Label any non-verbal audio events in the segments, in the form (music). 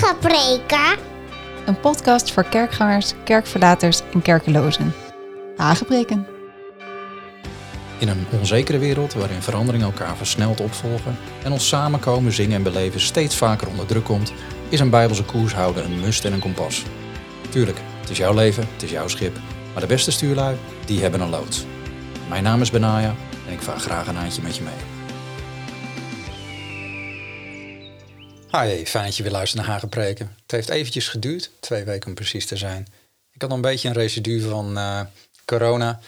Hagepreken. Een podcast voor kerkgangers, kerkverlaters en kerkelozen. Hagepreken. In een onzekere wereld waarin veranderingen elkaar versneld opvolgen en ons samenkomen, zingen en beleven steeds vaker onder druk komt, is een bijbelse koers houden een must en een kompas. Tuurlijk, het is jouw leven, het is jouw schip, maar de beste stuurlui, die hebben een loods. Mijn naam is Benaya en ik vaar graag een eindje met je mee. Hi, fijn dat je weer luistert naar Hagepreken. Het heeft eventjes geduurd, twee weken om precies te zijn. Ik had een beetje een residu van eh, corona.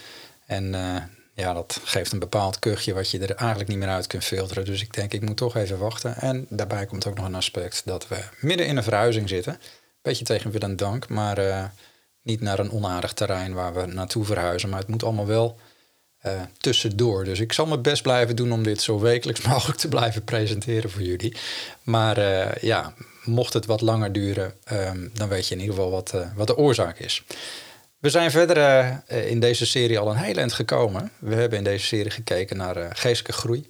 En uh, ja, dat geeft een bepaald kuchje wat je er eigenlijk niet meer uit kunt filteren. Dus ik denk, ik moet toch even wachten. En daarbij komt ook nog een aspect dat we midden in een verhuizing zitten. Beetje tegen wil en dank, maar uh, niet naar een onaardig terrein waar we naartoe verhuizen. Maar het moet allemaal wel uh, tussendoor. Dus ik zal mijn best blijven doen om dit zo wekelijks (laughs) mogelijk te blijven presenteren voor jullie. Maar uh, ja, mocht het wat langer duren, um, dan weet je in ieder geval wat, uh, wat de oorzaak is. We zijn verder in deze serie al een heel eind gekomen. We hebben in deze serie gekeken naar geestelijke groei.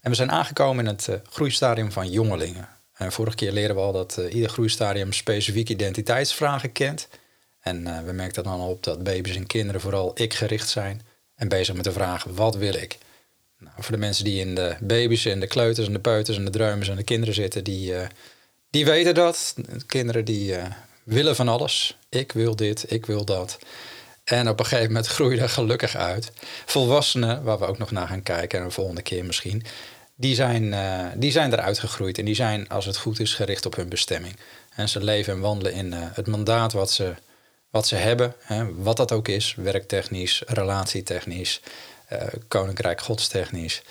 En we zijn aangekomen in het groeistadium van jongelingen. En vorige keer leren we al dat ieder groeistadium specifieke identiteitsvragen kent. En we merkten dan al op dat baby's en kinderen vooral ik-gericht zijn en bezig met de vraag: wat wil ik? Nou, voor de mensen die in de baby's en de kleuters en de peuters en de druimers en de kinderen zitten, die, uh, die weten dat. De kinderen die uh, willen van alles. Ik wil dit, ik wil dat. En op een gegeven moment (laughs) groei je er gelukkig uit. Volwassenen, waar we ook nog naar gaan kijken, en een volgende keer misschien, die zijn, uh, die zijn eruit gegroeid. En die zijn, als het goed is, gericht op hun bestemming. En ze leven en wandelen in het mandaat wat ze wat ze hebben, hè, wat dat ook is, werktechnisch, relatietechnisch, uh, koninkrijk godstechnisch.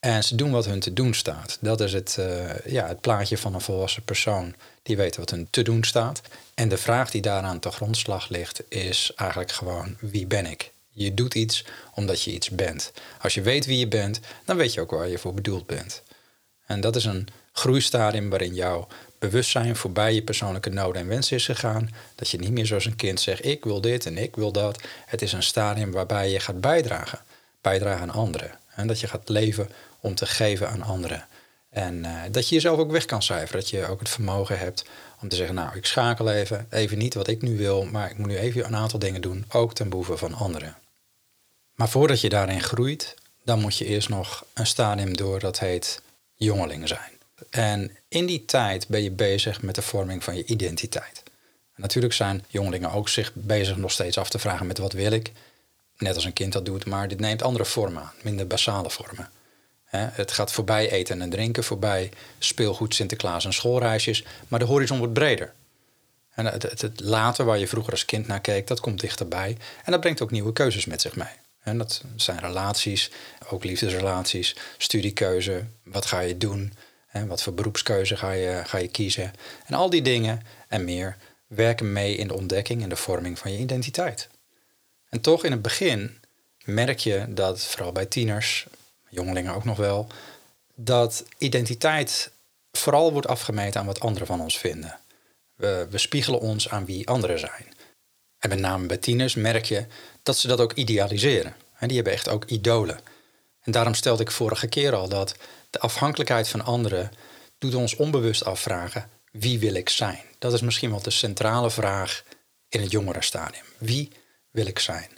En ze doen wat hun te doen staat. Dat is het, uh, ja, het plaatje van een volwassen persoon die weet wat hun te doen staat. En de vraag die daaraan te grondslag ligt is eigenlijk gewoon wie ben ik? Je doet iets omdat je iets bent. Als je weet wie je bent, dan weet je ook waar je voor bedoeld bent. En dat is een groeistadium waarin jouw bewustzijn voorbij je persoonlijke noden en wensen is gegaan. Dat je niet meer zoals een kind zegt: ik wil dit en ik wil dat. Het is een stadium waarbij je gaat bijdragen. Bijdragen aan anderen. En dat je gaat leven om te geven aan anderen. En uh, dat je jezelf ook weg kan cijferen. Dat je ook het vermogen hebt om te zeggen: Nou, ik schakel even. Even niet wat ik nu wil, maar ik moet nu even een aantal dingen doen. Ook ten behoeve van anderen. Maar voordat je daarin groeit, dan moet je eerst nog een stadium door dat heet jongeling zijn. En in die tijd ben je bezig met de vorming van je identiteit. En natuurlijk zijn jongelingen ook zich bezig nog steeds af te vragen met wat wil ik. Net als een kind dat doet, maar dit neemt andere vormen aan, minder basale vormen. het gaat voorbij eten en drinken, voorbij speelgoed, Sinterklaas en schoolreisjes, maar de horizon wordt breder. En het, het, later waar je vroeger als kind naar keek, dat komt dichterbij. En dat brengt ook nieuwe keuzes met zich mee. Dat zijn relaties, ook liefdesrelaties, studiekeuze, wat ga je doen, wat voor beroepskeuze ga je, ga je kiezen? En al die dingen en meer werken mee in de ontdekking en de vorming van je identiteit. En toch in het begin merk je dat, vooral bij tieners, jongelingen ook nog wel, dat identiteit vooral wordt afgemeten aan wat anderen van ons vinden. We, we spiegelen ons aan wie anderen zijn. En met name bij tieners merk je dat ze dat ook idealiseren. En die hebben echt ook idolen. En daarom stelde ik vorige keer al dat de afhankelijkheid van anderen doet ons onbewust afvragen: wie wil ik zijn? Dat is misschien wel de centrale vraag in het jongerenstadium. Wie wil ik zijn?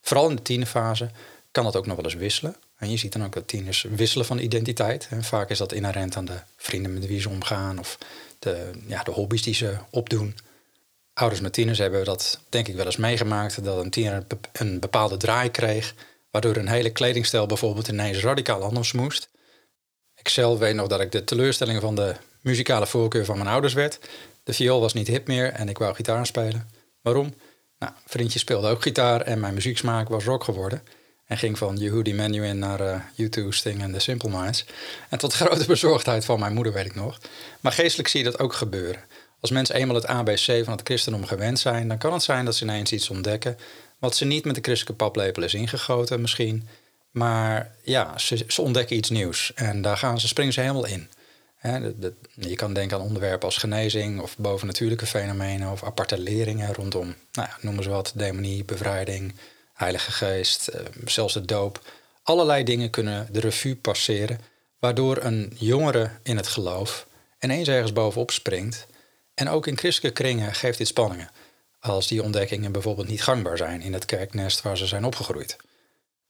Vooral in de tienerfase kan dat ook nog wel eens wisselen. En je ziet dan ook dat tieners wisselen van identiteit. En vaak is dat inherent aan de vrienden met wie ze omgaan of de, ja, de hobby's die ze opdoen. Ouders met tieners hebben dat denk ik wel eens meegemaakt. Dat een tiener een bepaalde draai kreeg. Waardoor een hele kledingstijl bijvoorbeeld ineens radicaal anders moest. Ik zelf weet nog dat ik de teleurstelling van de muzikale voorkeur van mijn ouders werd. De viool was niet hip meer en ik wou gitaar spelen. Waarom? Nou, vriendje speelde ook gitaar en mijn muzieksmaak was rock geworden. En ging van Yehudi Menuhin naar uh, U2, Sting en The Simple Minds. En tot (laughs) grote bezorgdheid van mijn moeder, weet ik nog. Maar geestelijk zie je dat ook gebeuren. Als mensen eenmaal het ABC van het christendom gewend zijn... dan kan het zijn dat ze ineens iets ontdekken... wat ze niet met de christelijke paplepel is ingegoten misschien... Maar ja, ze, ontdekken iets nieuws en daar gaan ze, springen ze helemaal in. je kan denken aan onderwerpen als genezing of bovennatuurlijke fenomenen of aparte leringen rondom, nou ja, noemen ze wat, demonie, bevrijding, heilige geest, eh, zelfs de doop. Allerlei dingen kunnen de revue passeren, waardoor een jongere in het geloof ineens ergens bovenop springt En ook in christelijke kringen geeft dit spanningen. Als die ontdekkingen bijvoorbeeld niet gangbaar zijn in het kerknest waar ze zijn opgegroeid.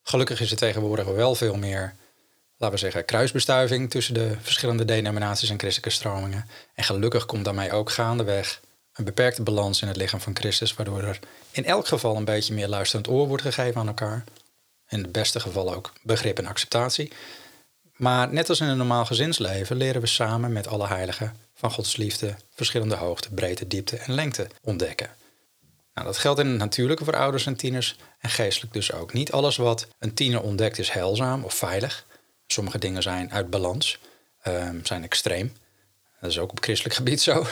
Gelukkig is er tegenwoordig wel veel meer, laten we zeggen, kruisbestuiving tussen de verschillende denominaties en christelijke stromingen. En gelukkig komt daarmee ook gaandeweg een beperkte balans in het lichaam van Christus, waardoor er in elk geval een beetje meer luisterend oor wordt gegeven aan elkaar. In het beste geval ook begrip en acceptatie. Maar net als in een normaal gezinsleven leren we samen met alle heiligen van Gods liefde verschillende hoogte, breedte, diepte en lengte ontdekken. Nou, dat geldt in het natuurlijke voor ouders en tieners en geestelijk dus ook. Niet alles wat een tiener ontdekt is heilzaam of veilig. Sommige dingen zijn uit balans, um, zijn extreem. Dat is ook op christelijk gebied zo.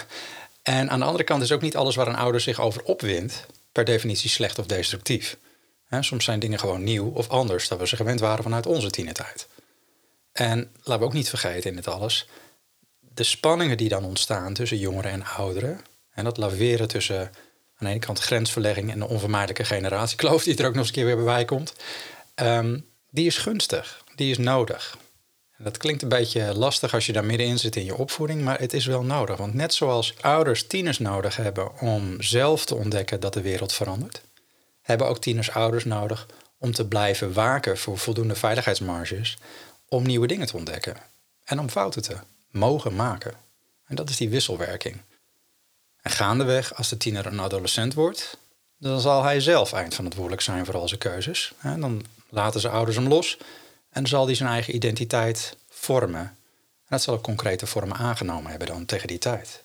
En aan de andere kant is ook niet alles waar een ouder zich over opwindt per definitie slecht of destructief. soms zijn dingen gewoon nieuw of anders dan we ze gewend waren vanuit onze tienertijd. En laten we ook niet vergeten in dit alles, de spanningen die dan ontstaan tussen jongeren en ouderen, en dat laveren tussen aan de ene kant grensverlegging en de onvermijdelijke generatiekloof die er ook nog eens een keer weer bij komt, um, die is gunstig, die is nodig. Dat klinkt een beetje lastig als je daar middenin zit in je opvoeding, maar het is wel nodig. Want net zoals ouders tieners nodig hebben om zelf te ontdekken dat de wereld verandert, hebben ook tieners ouders nodig om te blijven waken voor voldoende veiligheidsmarges om nieuwe dingen te ontdekken en om fouten te mogen maken. En dat is die wisselwerking. En gaandeweg, als de tiener een adolescent wordt, dan zal hij zelf eindverantwoordelijk zijn voor al zijn keuzes. Dan laten zijn ouders hem los en zal hij zijn eigen identiteit vormen. En dat zal ook concrete vormen aangenomen hebben dan tegen die tijd.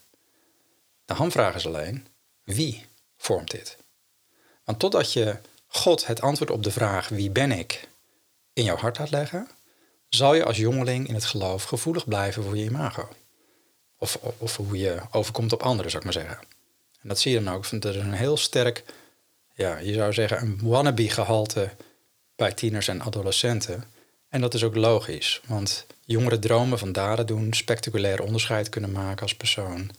De hamvraag is alleen, wie vormt dit? Want totdat je God het antwoord op de vraag wie ben ik in jouw hart laat leggen, zal je als jongeling in het geloof gevoelig blijven voor je imago. Of, hoe je overkomt op anderen, zou ik maar zeggen. En dat zie je dan ook. Dat er is een heel sterk, ja, je zou zeggen, een wannabe gehalte bij tieners en adolescenten. En dat is ook logisch, want jongeren dromen van daden doen, spectaculair onderscheid kunnen maken als persoon.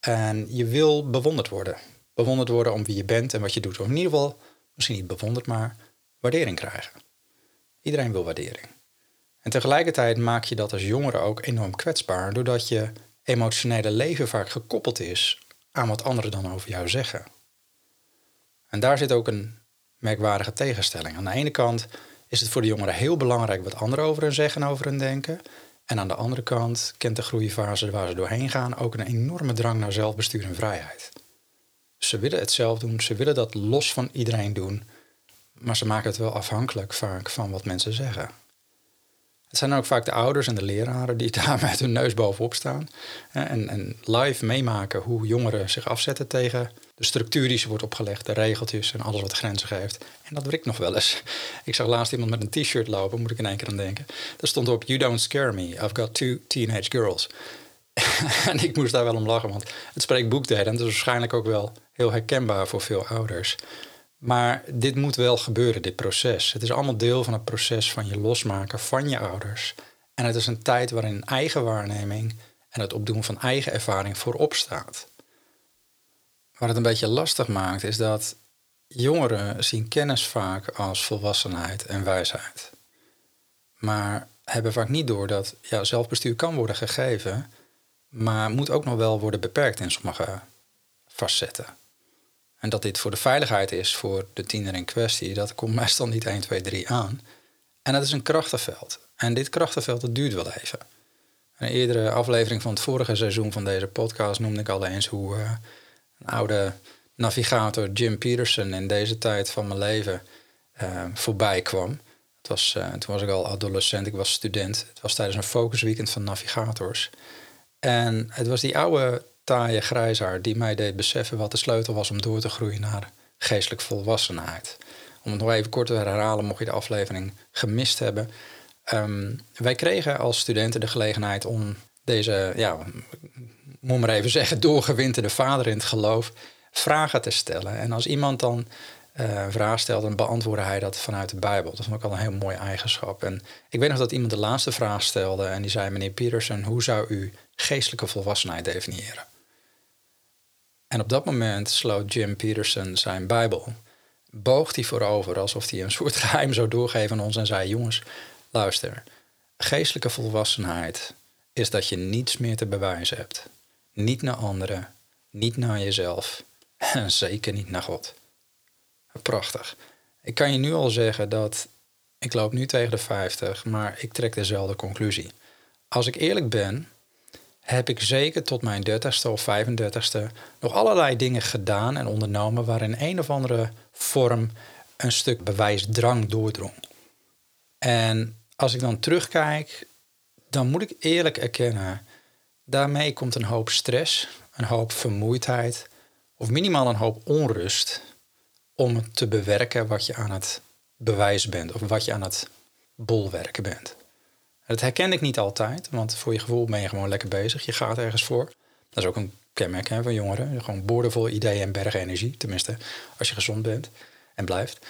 En je wil bewonderd worden. Bewonderd worden om wie je bent en wat je doet. Of in ieder geval, misschien niet bewonderd, maar waardering krijgen. Iedereen wil waardering. En tegelijkertijd maak je dat als jongere ook enorm kwetsbaar, doordat je emotionele leven vaak gekoppeld is aan wat anderen dan over jou zeggen. En daar zit ook een merkwaardige tegenstelling. Aan de ene kant is het voor de jongeren heel belangrijk wat anderen over hen zeggen en over hen denken. En aan de andere kant kent de groeifase waar ze doorheen gaan ook een enorme drang naar zelfbestuur en vrijheid. Ze willen het zelf doen, ze willen dat los van iedereen doen, maar ze maken het wel afhankelijk vaak van wat mensen zeggen. Het zijn ook vaak de ouders en de leraren die (laughs) daar met hun neus bovenop staan. En, en live meemaken hoe jongeren zich afzetten tegen de structuur die ze wordt opgelegd, de regeltjes en alles wat grenzen geeft. En dat wrikt nog wel eens. Ik zag laatst iemand met een t-shirt lopen, moet ik in één keer aan denken. Daar stond op, you don't scare me, I've got two teenage girls. (laughs) en ik moest daar wel om lachen, want het spreekt boekdelen. En het is waarschijnlijk ook wel heel herkenbaar voor veel ouders. Maar dit moet wel gebeuren, dit proces. Het is allemaal deel van het proces van je losmaken van je ouders. En het is een tijd waarin eigen waarneming en het opdoen van eigen ervaring voorop staat. Wat het een beetje lastig maakt, is dat jongeren zien kennis vaak als volwassenheid en wijsheid. Maar hebben vaak niet door dat ja, zelfbestuur kan worden gegeven, maar moet ook nog wel worden beperkt in sommige facetten. En dat dit voor de veiligheid is voor de tiener in kwestie, dat komt meestal niet 1, 2, 3 aan. En dat is een krachtenveld. En dit krachtenveld, dat duurt wel even. In een eerdere aflevering van het vorige seizoen van deze podcast noemde ik al eens hoe uh, een oude navigator Jim Peterson in deze tijd van mijn leven uh, voorbij kwam. Het was, uh, toen was ik al adolescent, ik was student. Het was tijdens een focusweekend van navigators. En het was die oude taaie grijzaar die mij deed beseffen wat de sleutel was om door te groeien naar geestelijk volwassenheid. Om het nog even kort te herhalen, mocht je de aflevering gemist hebben. Ehm, wij kregen als studenten de gelegenheid om deze, ja, moet maar even zeggen, doorgewinterde vader in het geloof vragen te stellen. En als iemand dan uh, een vraag stelt, dan beantwoordde hij dat vanuit de Bijbel. Dat vond ik al een heel mooie eigenschap. En ik weet nog dat iemand de laatste vraag stelde en die zei: Meneer Peterson, hoe zou u geestelijke volwassenheid definiëren? En op dat moment sloot Jim Peterson zijn Bijbel. Boog hij voorover alsof hij een soort (laughs) geheim zou doorgeven aan ons en zei: Jongens, luister. Geestelijke volwassenheid is dat je niets meer te bewijzen hebt. Niet naar anderen, Niet naar jezelf. En (laughs) zeker niet naar God. Prachtig. Ik kan je nu al zeggen dat ik loop nu tegen de 50, maar ik trek dezelfde conclusie. Als ik eerlijk ben, heb ik zeker tot mijn 30ste of 35ste nog allerlei dingen gedaan en ondernomen waarin een of andere vorm een stuk bewijsdrang doordrong. En als ik dan terugkijk, dan moet ik eerlijk erkennen, daarmee komt een hoop stress, een hoop vermoeidheid of minimaal een hoop onrust om te bewerken wat je aan het bewijs bent of wat je aan het bolwerken bent. Dat herken ik niet altijd, want voor je gevoel ben je gewoon lekker bezig. Je gaat ergens voor. Dat is ook een kenmerk hè, van jongeren. Gewoon boordevol ideeën en bergen energie. Tenminste, als je gezond bent en blijft.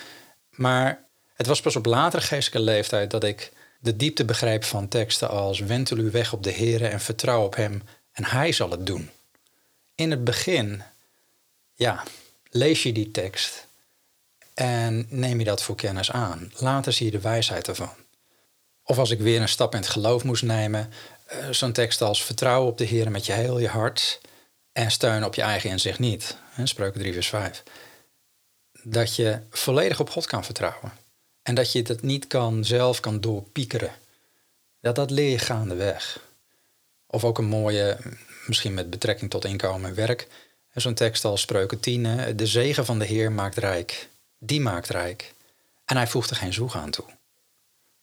Maar het was pas op latere geestelijke leeftijd dat ik de diepte begreep van teksten als wentel u weg op de Heer en vertrouw op Hem en Hij zal het doen. In het begin, ja, lees je die tekst en neem je dat voor kennis aan. Later zie je de wijsheid ervan. Of als ik weer een stap in het geloof moest nemen, uh, zo'n tekst als vertrouw op de Heer met je heel je hart en steun op je eigen inzicht niet. Spreuken 3 vers 5. Dat je volledig op God kan vertrouwen. En dat je het niet kan, zelf kan doorpiekeren. Dat, dat leer je gaandeweg. Of ook een mooie, misschien met betrekking tot inkomen en werk. Zo'n tekst als Spreuken 10. De zegen van de Heer maakt rijk. Die maakt rijk. En hij voegt er geen zoeg aan toe.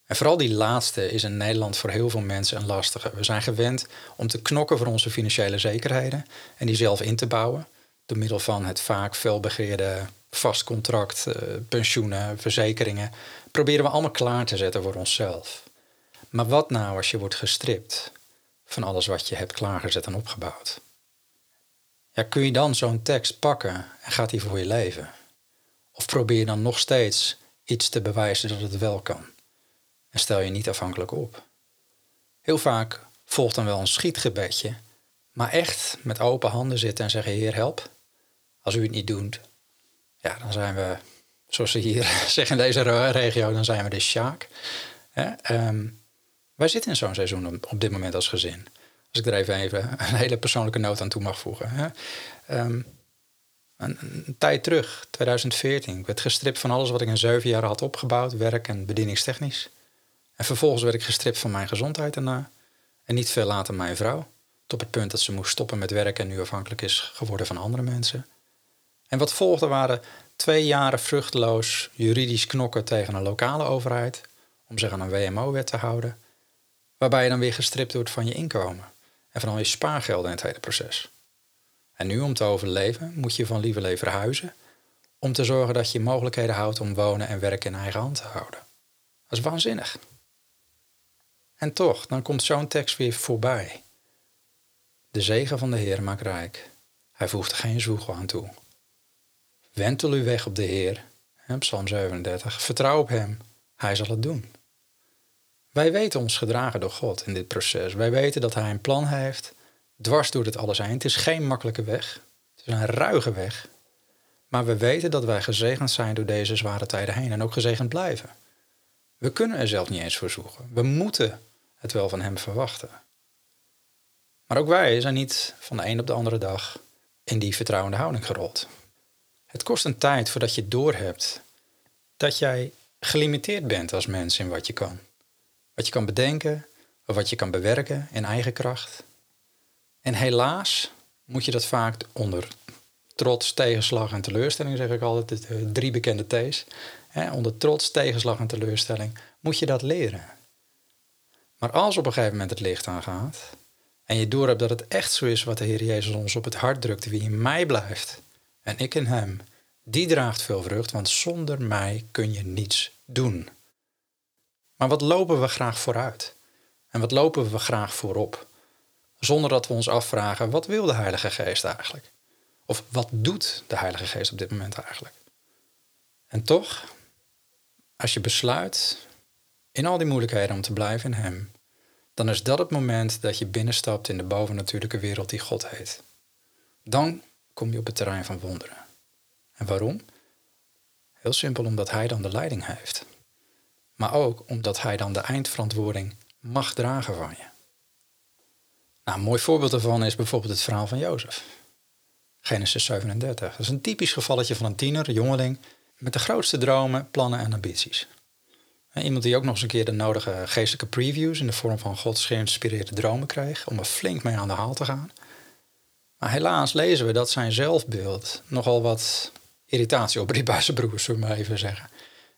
En vooral die laatste is in Nederland voor heel veel mensen een lastige. We zijn gewend om te knokken voor onze financiële zekerheden en die zelf in te bouwen. Door middel van het vaak veelbegeerde vast contract, eh, pensioenen, verzekeringen. Proberen we allemaal klaar te zetten voor onszelf. Maar wat nou als je wordt gestript van alles wat je hebt klaargezet en opgebouwd? Ja, kun je dan zo'n tekst pakken en gaat die voor je leven? Of probeer je dan nog steeds iets te bewijzen dat het wel kan? En stel je niet afhankelijk op. Heel vaak volgt dan wel een schietgebedje, maar echt met open handen zitten en zeggen: Heer, help. Als u het niet doet, ja, dan zijn we, zoals ze hier (laughs) zeggen in deze regio, dan zijn we de sjaak. Ehm, wij zitten in zo'n seizoen op, dit moment als gezin. Als ik er even, even een hele persoonlijke noot aan toe mag voegen. Hè. Ehm, een, tijd terug, 2014, ik werd gestript van alles wat ik in zeven jaar had opgebouwd, werk en bedieningstechnisch. En vervolgens werd ik gestript van mijn gezondheid daarna. En niet veel later mijn vrouw. Tot het punt dat ze moest stoppen met werken en nu afhankelijk is geworden van andere mensen. En wat volgde waren twee jaren vruchteloos juridisch knokken tegen een lokale overheid. Om zich aan een WMO-wet te houden. Waarbij je dan weer gestript wordt van je inkomen. En van al je spaargelden in het hele proces. En nu om te overleven moet je van lieverlee verhuizen. Om te zorgen dat je mogelijkheden houdt om wonen en werken in eigen hand te houden. Dat is waanzinnig. En toch, dan komt zo'n tekst weer voorbij. De zegen van de Heer maakt rijk. Hij voegt geen zwoegel aan toe. Wentel u weg op de Heer. Psalm 37. Vertrouw op Hem. Hij zal het doen. Wij weten ons gedragen door God in dit proces. Wij weten dat Hij een plan heeft. Dwars door dit alles heen. Het is geen makkelijke weg. Het is een ruige weg. Maar we weten dat wij gezegend zijn door deze zware tijden heen. En ook gezegend blijven. We kunnen er zelf niet eens voor zoeken. We moeten het wel van hem verwachten. Maar ook wij zijn niet van de een op de andere dag in die vertrouwende houding gerold. Het kost een tijd voordat je doorhebt dat jij gelimiteerd bent als mens in wat je kan. Wat je kan bedenken wat je kan bewerken in eigen kracht. En helaas moet je dat vaak onder trots, tegenslag en teleurstelling, zeg ik altijd, de drie bekende T's. Onder trots, tegenslag en teleurstelling moet je dat leren. Maar als op een gegeven moment het licht aangaat en je doorhebt dat het echt zo is wat de Heer Jezus ons op het hart drukt, wie in mij blijft en ik in hem, die draagt veel vrucht, want zonder mij kun je niets doen. Maar wat lopen we graag vooruit? En wat lopen we graag voorop? Zonder dat we ons afvragen, wat wil de Heilige Geest eigenlijk? Of wat doet de Heilige Geest op dit moment eigenlijk? En toch, als je besluit in al die moeilijkheden om te blijven in Hem, dan is dat het moment dat je binnenstapt in de bovennatuurlijke wereld die God heet. Dan kom je op het terrein van wonderen. En waarom? Heel simpel omdat Hij dan de leiding heeft. Maar ook omdat Hij dan de eindverantwoording mag dragen van je. Nou, een mooi voorbeeld daarvan is bijvoorbeeld het verhaal van Jozef. Genesis 37. Dat is een typisch gevalletje van een tiener, jongeling, met de grootste dromen, plannen en ambities. Iemand die ook nog eens een keer de nodige geestelijke previews in de vorm van Gods geïnspireerde dromen kreeg, om er flink mee aan de haal te gaan. Maar helaas lezen we dat zijn zelfbeeld nogal wat irritatie opriep (laughs) bij zijn broers, zullen we maar even zeggen.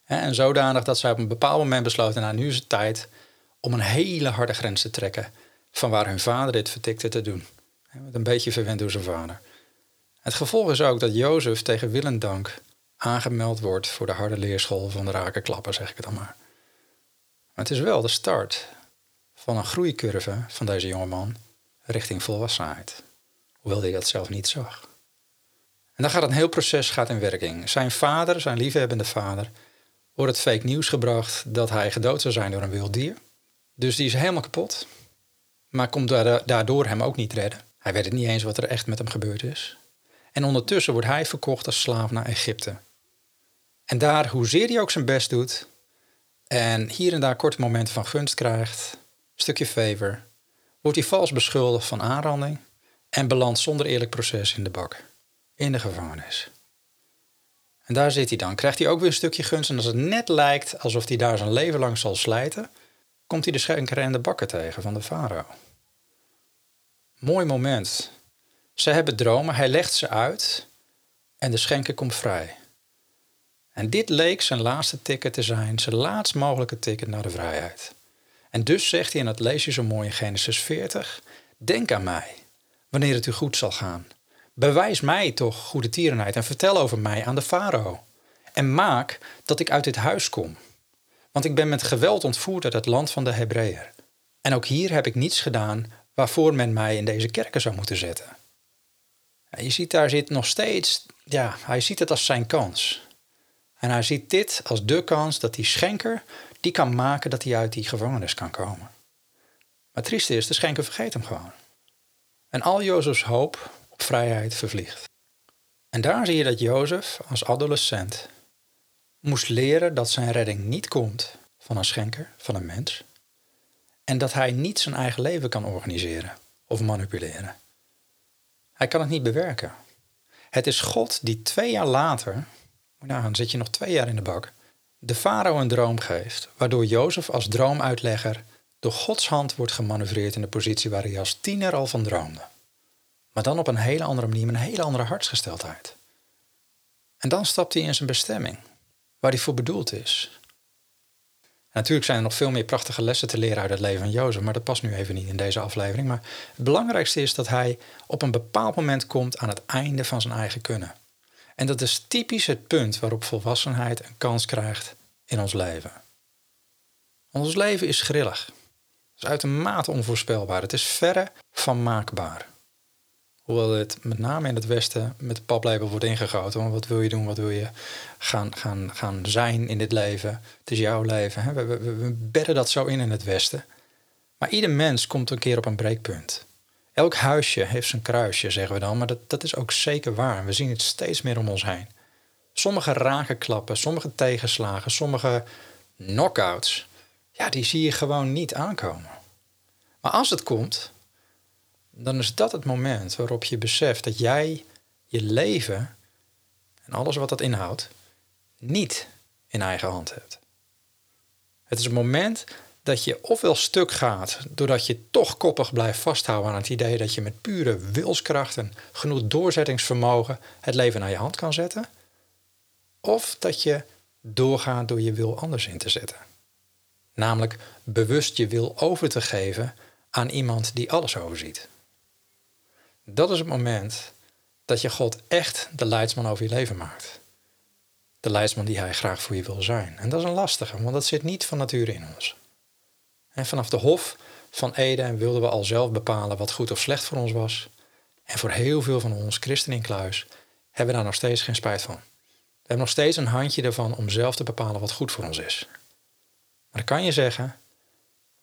En zodanig dat zij op een bepaald moment besloten, nou nu is het tijd om een hele harde grens te trekken van waar hun vader dit vertikte te doen. Met een beetje verwend door zijn vader. Het gevolg is ook dat Jozef tegen Willendank aangemeld wordt voor de harde leerschool van de rakenklapper, zeg ik het dan maar. Maar het is wel de start van een groeicurve van deze jongeman richting volwassenheid. Hoewel hij dat zelf niet zag. En dan gaat een heel proces gaat in werking. Zijn vader, zijn liefhebbende vader, wordt het fake nieuws gebracht dat hij gedood zou zijn door een wild dier. Dus die is helemaal kapot. Maar komt daardoor hem ook niet redden. Hij weet het niet eens wat er echt met hem gebeurd is. En ondertussen wordt hij verkocht als slaaf naar Egypte. En daar, hoezeer hij ook zijn best doet, en hier en daar korte momenten van gunst krijgt, stukje favor, wordt hij vals beschuldigd van aanranding en belandt zonder eerlijk proces in de bak, in de gevangenis. En daar zit hij dan. Krijgt hij ook weer een stukje gunst. En als het net lijkt alsof hij daar zijn leven lang zal slijten, komt hij de schenker en de bakker tegen van de farao. Mooi moment. Ze hebben dromen, hij legt ze uit en de schenker komt vrij. En dit leek zijn laatste ticket te zijn, zijn laatst mogelijke ticket naar de vrijheid. En dus zegt hij, en dat lees je zo mooi in Genesis 40, denk aan mij, wanneer het u goed zal gaan. Bewijs mij toch goede tierenheid en vertel over mij aan de farao. En maak dat ik uit dit huis kom. Want ik ben met geweld ontvoerd uit het land van de Hebreeër. En ook hier heb ik niets gedaan waarvoor men mij in deze kerken zou moeten zetten. Je ziet, daar zit nog steeds, ja, hij ziet het als zijn kans. En hij ziet dit als de kans dat die schenker die kan maken dat hij uit die gevangenis kan komen. Maar trieste is, de schenker vergeet hem gewoon. En al Jozefs hoop op vrijheid vervliegt. En daar zie je dat Jozef als adolescent moest leren dat zijn redding niet komt van een schenker, van een mens. En dat hij niet zijn eigen leven kan organiseren of manipuleren. Hij kan het niet bewerken. Het is God die twee jaar later, nou dan zit je nog twee jaar in de bak, de farao een droom geeft, waardoor Jozef als droomuitlegger door Gods hand wordt gemanoeuvreerd in de positie waar hij als tiener al van droomde. Maar dan op een hele andere manier, met een hele andere hartsgesteldheid. En dan stapt hij in zijn bestemming, waar hij voor bedoeld is. natuurlijk zijn er nog veel meer prachtige lessen te leren uit het leven van Jozef, maar dat past nu even niet in deze aflevering. Maar het belangrijkste is dat hij op een bepaald moment komt aan het einde van zijn eigen kunnen. En dat is typisch het punt waarop volwassenheid een kans krijgt in ons leven. Ons leven is grillig. Het is uitermate onvoorspelbaar. Het is verre van maakbaar. Hoewel het met name in het Westen met de paplepel wordt ingegoten. Wat wil je doen? Wat wil je gaan, gaan, gaan zijn in dit leven? Het is jouw leven. Hè? We, we, we bedden dat zo in in het Westen. Maar ieder mens komt een keer op een breekpunt. Elk huisje heeft zijn kruisje, zeggen we dan, maar dat, dat is ook zeker waar. We zien het steeds meer om ons heen. Sommige raken klappen, sommige tegenslagen, sommige knockouts, ja, die zie je gewoon niet aankomen. Maar als het komt, dan is dat het moment waarop je beseft dat jij je leven en alles wat dat inhoudt, niet in eigen hand hebt. Het is het moment dat je ofwel stuk gaat doordat je toch koppig blijft vasthouden aan het idee dat je met pure wilskracht en genoeg doorzettingsvermogen het leven naar je hand kan zetten, of dat je doorgaat door je wil anders in te zetten. Namelijk bewust je wil over te geven aan iemand die alles overziet. Dat is het moment dat je God echt de leidsman over je leven maakt. De leidsman die hij graag voor je wil zijn. En dat is een lastige, want dat zit niet van nature in ons. En vanaf de Hof van Eden wilden we al zelf bepalen wat goed of slecht voor ons was. En voor heel veel van ons, christenen in kluis, hebben we daar nog steeds geen spijt van. We hebben nog steeds een handje ervan om zelf te bepalen wat goed voor ons is. Maar dan kan je zeggen,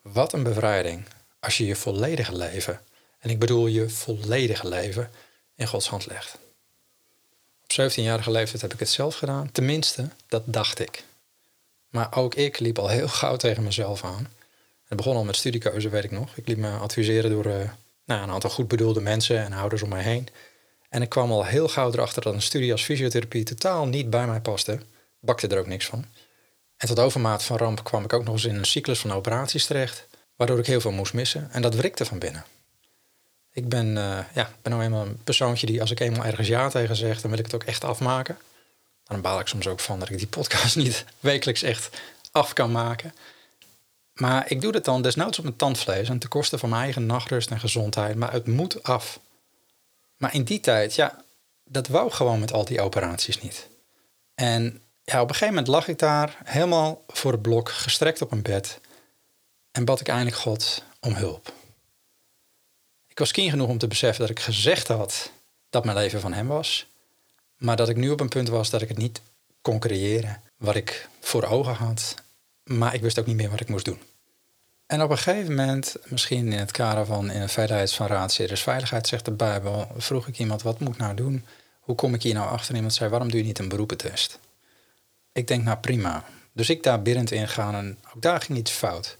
wat een bevrijding als je je volledige leven, en ik bedoel je volledige leven, in Gods hand legt. Op 17-jarige leeftijd heb ik het zelf gedaan. Tenminste, dat dacht ik. Maar ook ik liep al heel gauw tegen mezelf aan. Het begon al met studiekeuze, weet ik nog. Ik liet me adviseren door uh, nou, een aantal goed bedoelde mensen en ouders om mij heen. En ik kwam al heel gauw erachter dat een studie als fysiotherapie totaal niet bij mij paste. Bakte er ook niks van. En tot overmaat van ramp kwam ik ook nog eens in een cyclus van operaties terecht, waardoor ik heel veel moest missen. En dat wrikte van binnen. Ik ben, uh, ja, ben nou eenmaal een persoontje die als ik eenmaal ergens ja tegen zeg, dan wil ik het ook echt afmaken. Dan baal ik soms ook van dat ik die podcast (laughs) niet wekelijks echt af kan maken. Maar ik doe het dan desnoods op mijn tandvlees en ten koste van mijn eigen nachtrust en gezondheid. Maar het moet af. Maar in die tijd, ja, dat wou gewoon met al die operaties niet. En ja, op een gegeven moment lag ik daar helemaal voor het blok, gestrekt op een bed. En bad ik eindelijk God om hulp. Ik was kind genoeg om te beseffen dat ik gezegd had dat mijn leven van hem was. Maar dat ik nu op een punt was dat ik het niet kon creëren wat ik voor ogen had. Maar ik wist ook niet meer wat ik moest doen. En op een gegeven moment, misschien in het kader van in een veiligheids van raadseries veiligheid, zegt de Bijbel, vroeg ik iemand wat moet ik nou doen? Hoe kom ik hier nou achter? Iemand zei, waarom doe je niet een beroepentest? Ik denk, nou prima. Dus ik daar binnen ingaan en ook daar ging iets fout.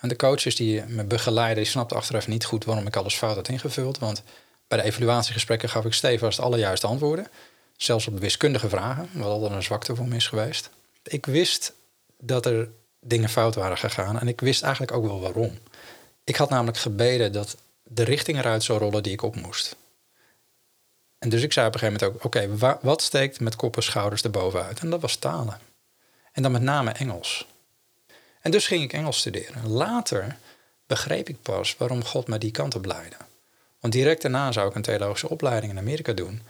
En de coaches die me begeleiden, die snapten achteraf niet goed waarom ik alles fout had ingevuld. Want bij de evaluatiegesprekken gaf ik stevast alle juiste antwoorden. Zelfs op wiskundige vragen, wat altijd een zwakte voor me is geweest. Ik wist dat er dingen fout waren gegaan en ik wist eigenlijk ook wel waarom. Ik had namelijk gebeden dat de richting eruit zou rollen die ik op moest. En dus ik zei op een gegeven moment ook: oké, wat steekt met kop en schouders erbovenuit? En dat was talen. En dan met name Engels. En dus ging ik Engels studeren. Later begreep ik pas waarom God me die kant op leidde. Want direct daarna zou ik een theologische opleiding in Amerika doen.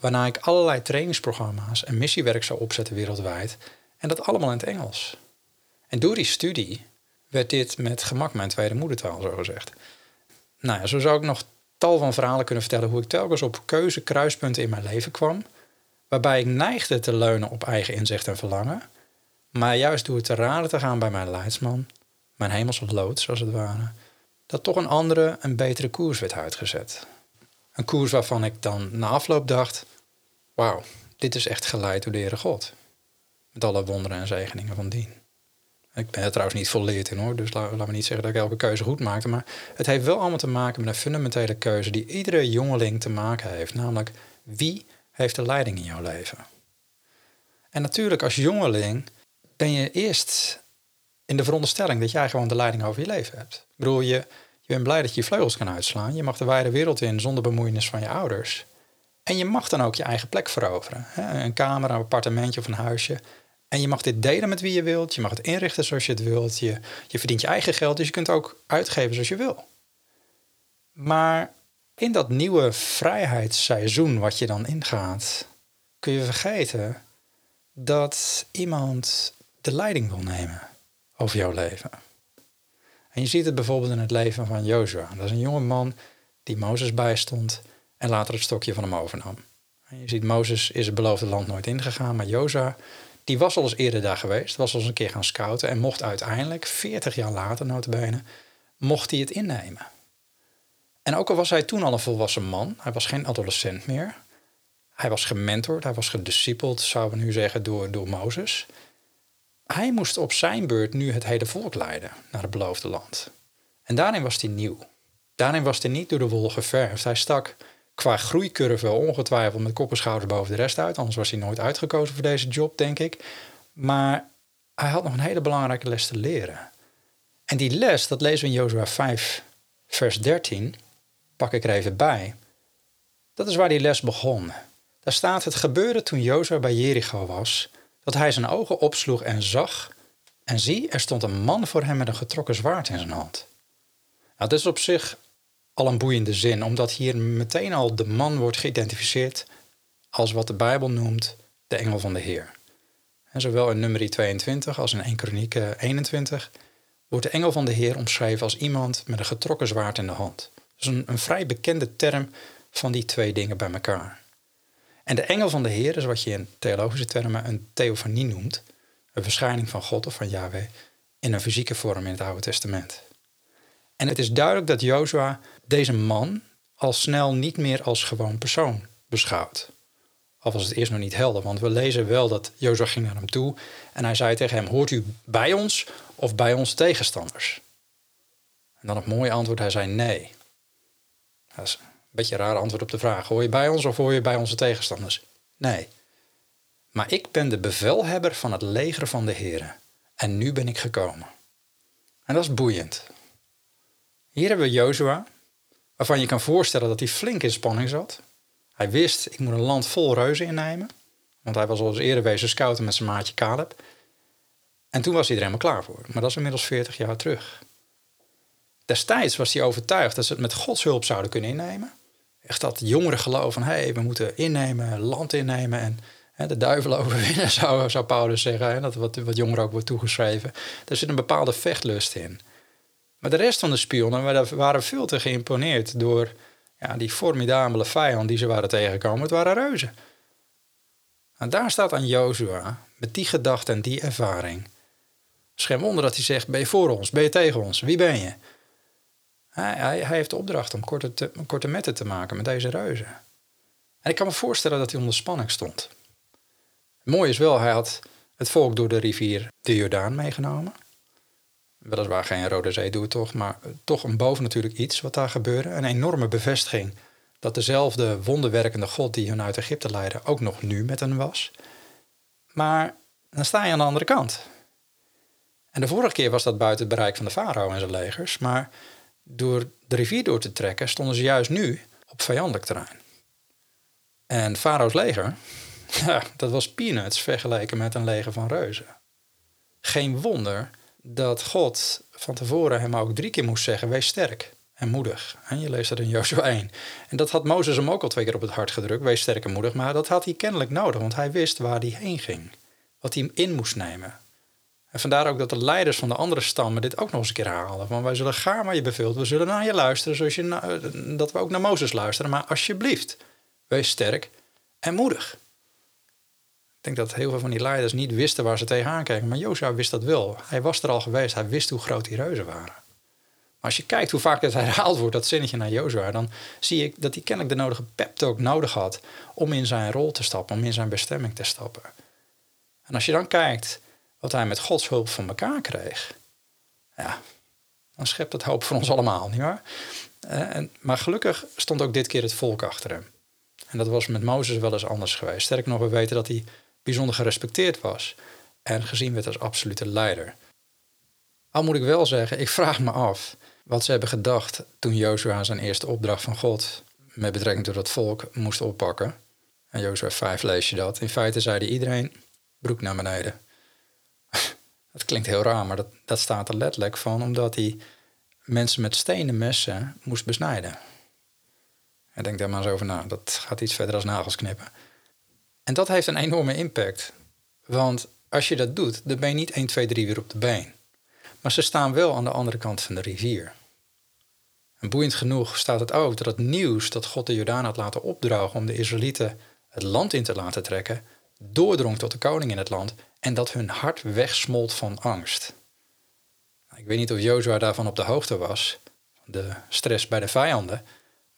Waarna ik allerlei trainingsprogramma's en missiewerk zou opzetten wereldwijd. En dat allemaal in het Engels. En door die studie werd dit met gemak mijn tweede moedertaal, zo gezegd. Nou ja, zo zou ik nog tal van verhalen kunnen vertellen hoe ik telkens op keuze kruispunten in mijn leven kwam. Waarbij ik neigde te leunen op eigen inzicht en verlangen. Maar juist door te raden te gaan bij mijn leidsman, mijn hemelse loods als het ware, dat toch een andere, een betere koers werd uitgezet. Een koers waarvan ik dan na afloop dacht: wauw, dit is echt geleid door de Heere God. Alle wonderen en zegeningen van dien. Ik ben er trouwens niet volleerd in hoor, dus laten we niet zeggen dat ik elke keuze goed maakte. Maar het heeft wel allemaal te maken met een fundamentele keuze die iedere jongeling te maken heeft. Namelijk, wie heeft de leiding in jouw leven? En natuurlijk, als jongeling ben je eerst in de veronderstelling dat jij gewoon de leiding over je leven hebt. Ik bedoel, je, je bent blij dat je je vleugels kan uitslaan. Je mag de wijde wereld in zonder bemoeienis van je ouders. En je mag dan ook je eigen plek veroveren. Een kamer, een appartementje of een huisje. En je mag dit delen met wie je wilt. Je mag het inrichten zoals je het wilt. Je, je verdient je eigen geld, dus je kunt ook uitgeven zoals je wil. Maar in dat nieuwe vrijheidsseizoen wat je dan ingaat, kun je vergeten dat iemand de leiding wil nemen over jouw leven. En je ziet het bijvoorbeeld in het leven van Joshua. Dat is een jonge man die Mozes bijstond en later het stokje van hem overnam. En je ziet, Mozes is het beloofde land nooit ingegaan, maar Joshua die was al eens eerder daar geweest, was al eens een keer gaan scouten en mocht uiteindelijk, 40 jaar later notabene, mocht hij het innemen. En ook al was hij toen al een volwassen man, hij was geen adolescent meer. Hij was gementord, hij was gediscipeld, zouden we nu zeggen, door, door Mozes. Hij moest op zijn beurt nu het hele volk leiden naar het beloofde land. En daarin was hij nieuw. Daarin was hij niet door de wol geverfd. Hij stak qua groeicurve ongetwijfeld met kop en schouders boven de rest uit. Anders was hij nooit uitgekozen voor deze job, denk ik. Maar hij had nog een hele belangrijke les te leren. En die les, dat lezen we in Jozua 5, vers 13. Pak ik er even bij. Dat is waar die les begon. Daar staat: Het gebeurde toen Jozua bij Jericho was, dat hij zijn ogen opsloeg en zag. En zie, er stond een man voor hem met een getrokken zwaard in zijn hand. Nou, dat is op zich al een boeiende zin, omdat hier meteen al de man wordt geïdentificeerd als wat de Bijbel noemt de engel van de Heer. En zowel in nummer 22 als in 1 Kroniek 21 wordt de engel van de Heer omschreven als iemand met een getrokken zwaard in de hand. Dus een, een vrij bekende term van die twee dingen bij elkaar. En de engel van de Heer is wat je in theologische termen een theofanie noemt, een verschijning van God of van Yahweh in een fysieke vorm in het Oude Testament. En het is duidelijk dat Jozua deze man al snel niet meer als gewoon persoon beschouwt. Al was het eerst nog niet helder, want we lezen wel dat Jozua ging naar hem toe en hij zei tegen hem: Hoort u bij ons of bij onze tegenstanders? En dan het mooie antwoord: hij zei nee. Dat is Beetje een raar antwoord op de vraag. Hoor je bij ons of hoor je bij onze tegenstanders? Nee. Maar ik ben de bevelhebber van het leger van de Heren. En nu ben ik gekomen. En dat is boeiend. Hier hebben we Jozua, waarvan je kan voorstellen dat hij flink in spanning zat. Hij wist, ik moet een land vol reuzen innemen. Want hij was al eens eerder wezen scouten met zijn maatje Caleb. En toen was hij er helemaal klaar voor. Maar dat is inmiddels 40 jaar terug. Destijds was hij overtuigd dat ze het met Gods hulp zouden kunnen innemen. Echt dat jongeren geloof van, hé, hey, we moeten innemen, land innemen en de duivel (laughs) overwinnen, zou, Paulus zeggen. Dat wat, wat jongeren ook wordt toegeschreven. Er zit een bepaalde vechtlust in. Maar de rest van de spionnen waren veel te geïmponeerd door ja, die formidabele vijand die ze waren tegengekomen. Het waren reuzen. En daar staat aan Jozua, met die gedachte en die ervaring. Geen wonder dat hij zegt, ben je voor ons, ben je tegen ons, wie ben je? Hij, hij, heeft de opdracht om korte, te, korte metten te maken met deze reuzen. En ik kan me voorstellen dat hij onder spanning stond. Mooi is wel, hij had het volk door de rivier de Jordaan meegenomen. Weliswaar geen Rode Zee doet toch, maar toch een boven natuurlijk iets wat daar gebeurde. Een enorme bevestiging dat dezelfde wonderwerkende God die hun uit Egypte leidde ook nog nu met hen was. Maar dan sta je aan de andere kant. En de vorige keer was dat buiten het bereik van de farao en zijn legers, maar door de rivier door te trekken stonden ze juist nu op vijandelijk terrein. En farao's leger, (laughs) dat was peanuts vergeleken met een leger van reuzen. Geen wonder dat God van tevoren hem ook drie keer moest zeggen: wees sterk en moedig. En je leest dat in Joshua 1. En dat had Mozes hem ook al twee keer op het hart gedrukt: wees sterk en moedig. Maar dat had hij kennelijk nodig, want hij wist waar hij heen ging. Wat hij in moest nemen. En vandaar ook dat de leiders van de andere stammen dit ook nog eens een keer halen. Want wij zullen gaan waar je beveelt. We zullen naar je luisteren zoals je dat we ook naar Mozes luisteren. Maar alsjeblieft, wees sterk en moedig. Denk dat heel veel van die leiders niet wisten waar ze tegenaan kijken. Maar Jozua wist dat wel. Hij was er al geweest. Hij wist hoe groot die reuzen waren. Maar als je kijkt hoe vaak het herhaald wordt, dat zinnetje naar Jozua, dan zie ik dat hij kennelijk de nodige pep talk nodig had om in zijn rol te stappen, om in zijn bestemming te stappen. En als je dan kijkt wat hij met Gods hulp van elkaar kreeg, ja, dan schept dat hoop voor ons allemaal, nietwaar? Uh, en, maar gelukkig stond ook dit keer het volk achter hem. En dat was met Mozes wel eens anders geweest. Sterker nog, we weten dat hij bijzonder gerespecteerd was en gezien werd als absolute leider. Al moet ik wel zeggen, ik vraag me af wat ze hebben gedacht toen Jozua zijn eerste opdracht van God met betrekking tot het volk moest oppakken. En Jozua 5 lees je dat. In feite zei hij iedereen broek naar beneden. (laughs) dat klinkt heel raar, maar dat, dat staat er letterlijk van omdat hij mensen met stenen messen moest besnijden. En denk daar maar eens over na. Dat gaat iets verder als nagels knippen. En dat heeft een enorme impact. Want als je dat doet, dan ben je niet 1, 2, 3 weer op de been. Maar ze staan wel aan de andere kant van de rivier. En boeiend genoeg staat het ook dat het nieuws dat God de Jordaan had laten opdragen om de Israëlieten het land in te laten trekken, doordrong tot de koning in het land en dat hun hart wegsmolt van angst. Ik weet niet of Jozua daarvan op de hoogte was, de stress bij de vijanden,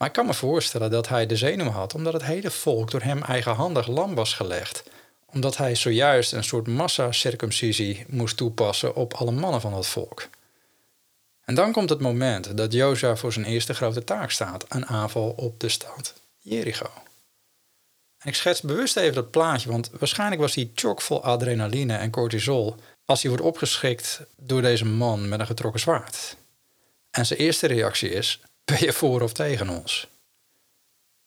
maar ik kan me voorstellen dat hij de zenuw had omdat het hele volk door hem eigenhandig lam was gelegd. Omdat hij zojuist een soort massa-circumcisie moest toepassen op alle mannen van het volk. En dan komt het moment dat Jozua voor zijn eerste grote taak staat, een aanval op de stad Jericho. En ik schets bewust even dat plaatje, want waarschijnlijk was hij chockvol adrenaline en cortisol als hij wordt opgeschikt door deze man met een getrokken zwaard. En zijn eerste reactie is: ben je voor of tegen ons?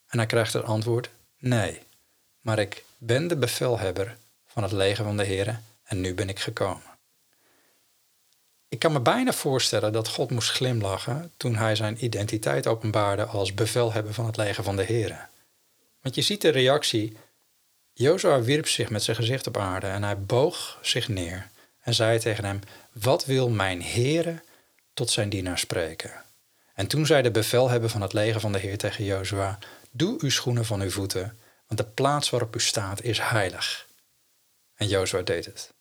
En hij krijgt het antwoord: Nee, maar ik ben de bevelhebber van het leger van de Heer en nu ben ik gekomen. Ik kan me bijna voorstellen dat God moest glimlachen toen hij zijn identiteit openbaarde als bevelhebber van het leger van de Heer. Want je ziet de reactie. Jozua wierp zich met zijn gezicht op aarde en hij boog zich neer en zei tegen hem: Wat wil mijn Heere tot zijn dienaar spreken? En toen zei de bevelhebber van het leger van de Heer tegen Jozua: Doe uw schoenen van uw voeten, want de plaats waarop u staat is heilig. En Jozua deed het.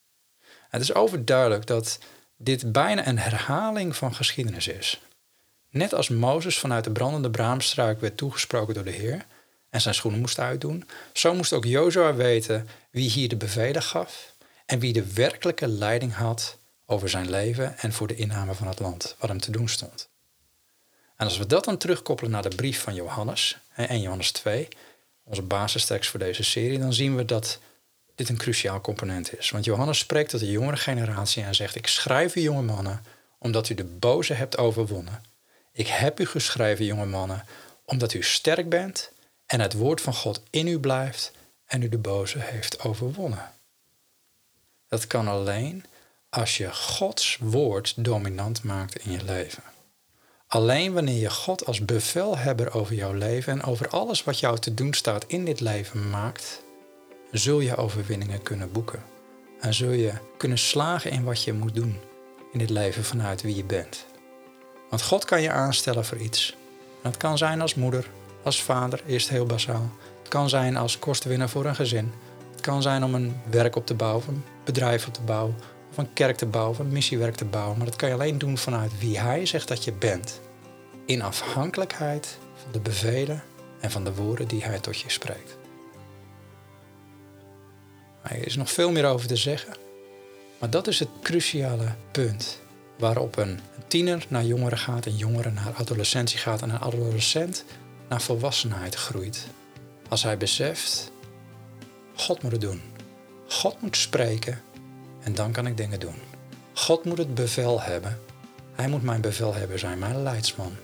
Het is overduidelijk dat dit bijna een herhaling van geschiedenis is. Net als Mozes vanuit de brandende braamstruik werd toegesproken door de Heer en zijn schoenen moest uitdoen, zo moest ook Jozua weten wie hier de bevelen gaf en wie de werkelijke leiding had over zijn leven en voor de inname van het land, wat hem te doen stond. En als we dat dan terugkoppelen naar de brief van Johannes, 1 Johannes 2, onze basistekst voor deze serie, dan zien we dat dit een cruciaal component is. Want Johannes spreekt tot de jongere generatie en zegt: Ik schrijf u, jonge mannen, omdat u de boze hebt overwonnen. Ik heb u geschreven, jonge mannen, omdat u sterk bent en het woord van God in u blijft en u de boze heeft overwonnen. Dat kan alleen als je Gods woord dominant maakt in je leven. Alleen wanneer je God als bevelhebber over jouw leven en over alles wat jou te doen staat in dit leven maakt, zul je overwinningen kunnen boeken. En zul je kunnen slagen in wat je moet doen in dit leven vanuit wie je bent. Want God kan je aanstellen voor iets. dat kan zijn als moeder, als vader, eerst heel basaal. Het kan zijn als kostenwinner voor een gezin. Het kan zijn om een werk op te bouwen, een bedrijf op te bouwen, een kerk te bouwen, een missiewerk te bouwen. Maar dat kan je alleen doen vanuit wie Hij zegt dat je bent. In afhankelijkheid van de bevelen en van de woorden die Hij tot je spreekt. Er is nog veel meer over te zeggen. Maar dat is het cruciale punt waarop een tiener naar jongeren gaat, een jongere naar adolescentie gaat en een adolescent naar volwassenheid groeit. Als hij beseft, God moet het doen. God moet spreken en dan kan ik dingen doen. God moet het bevel hebben. Hij moet mijn bevelhebber zijn, mijn leidsman.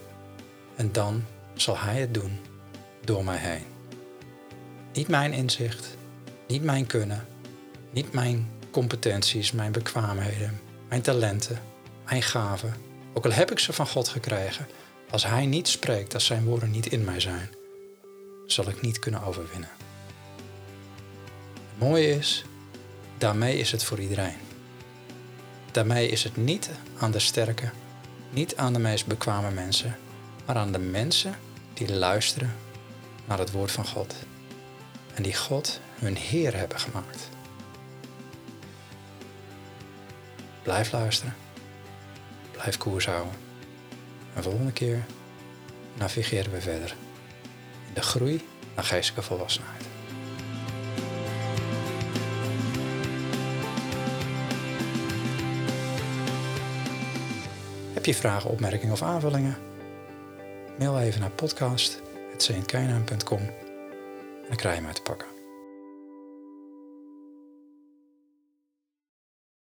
En dan zal hij het doen door mij heen. Niet mijn inzicht, niet mijn kunnen, niet mijn competenties, mijn bekwaamheden, mijn talenten, mijn gaven. Ook al heb ik ze van God gekregen, als Hij niet spreekt, als Zijn woorden niet in mij zijn, zal ik niet kunnen overwinnen. Het mooie is, daarmee is het voor iedereen. Daarmee is het niet aan de sterke, niet aan de meest bekwame mensen, maar aan de mensen die luisteren naar het woord van God en die God hun Heer hebben gemaakt. Blijf luisteren. Blijf koers houden. En volgende keer navigeren we verder in de groei naar geestelijke volwassenheid. Heb je vragen, opmerkingen of aanvullingen? Mail even naar podcast.saintkeinaam.com en dan krijg je mij te pakken.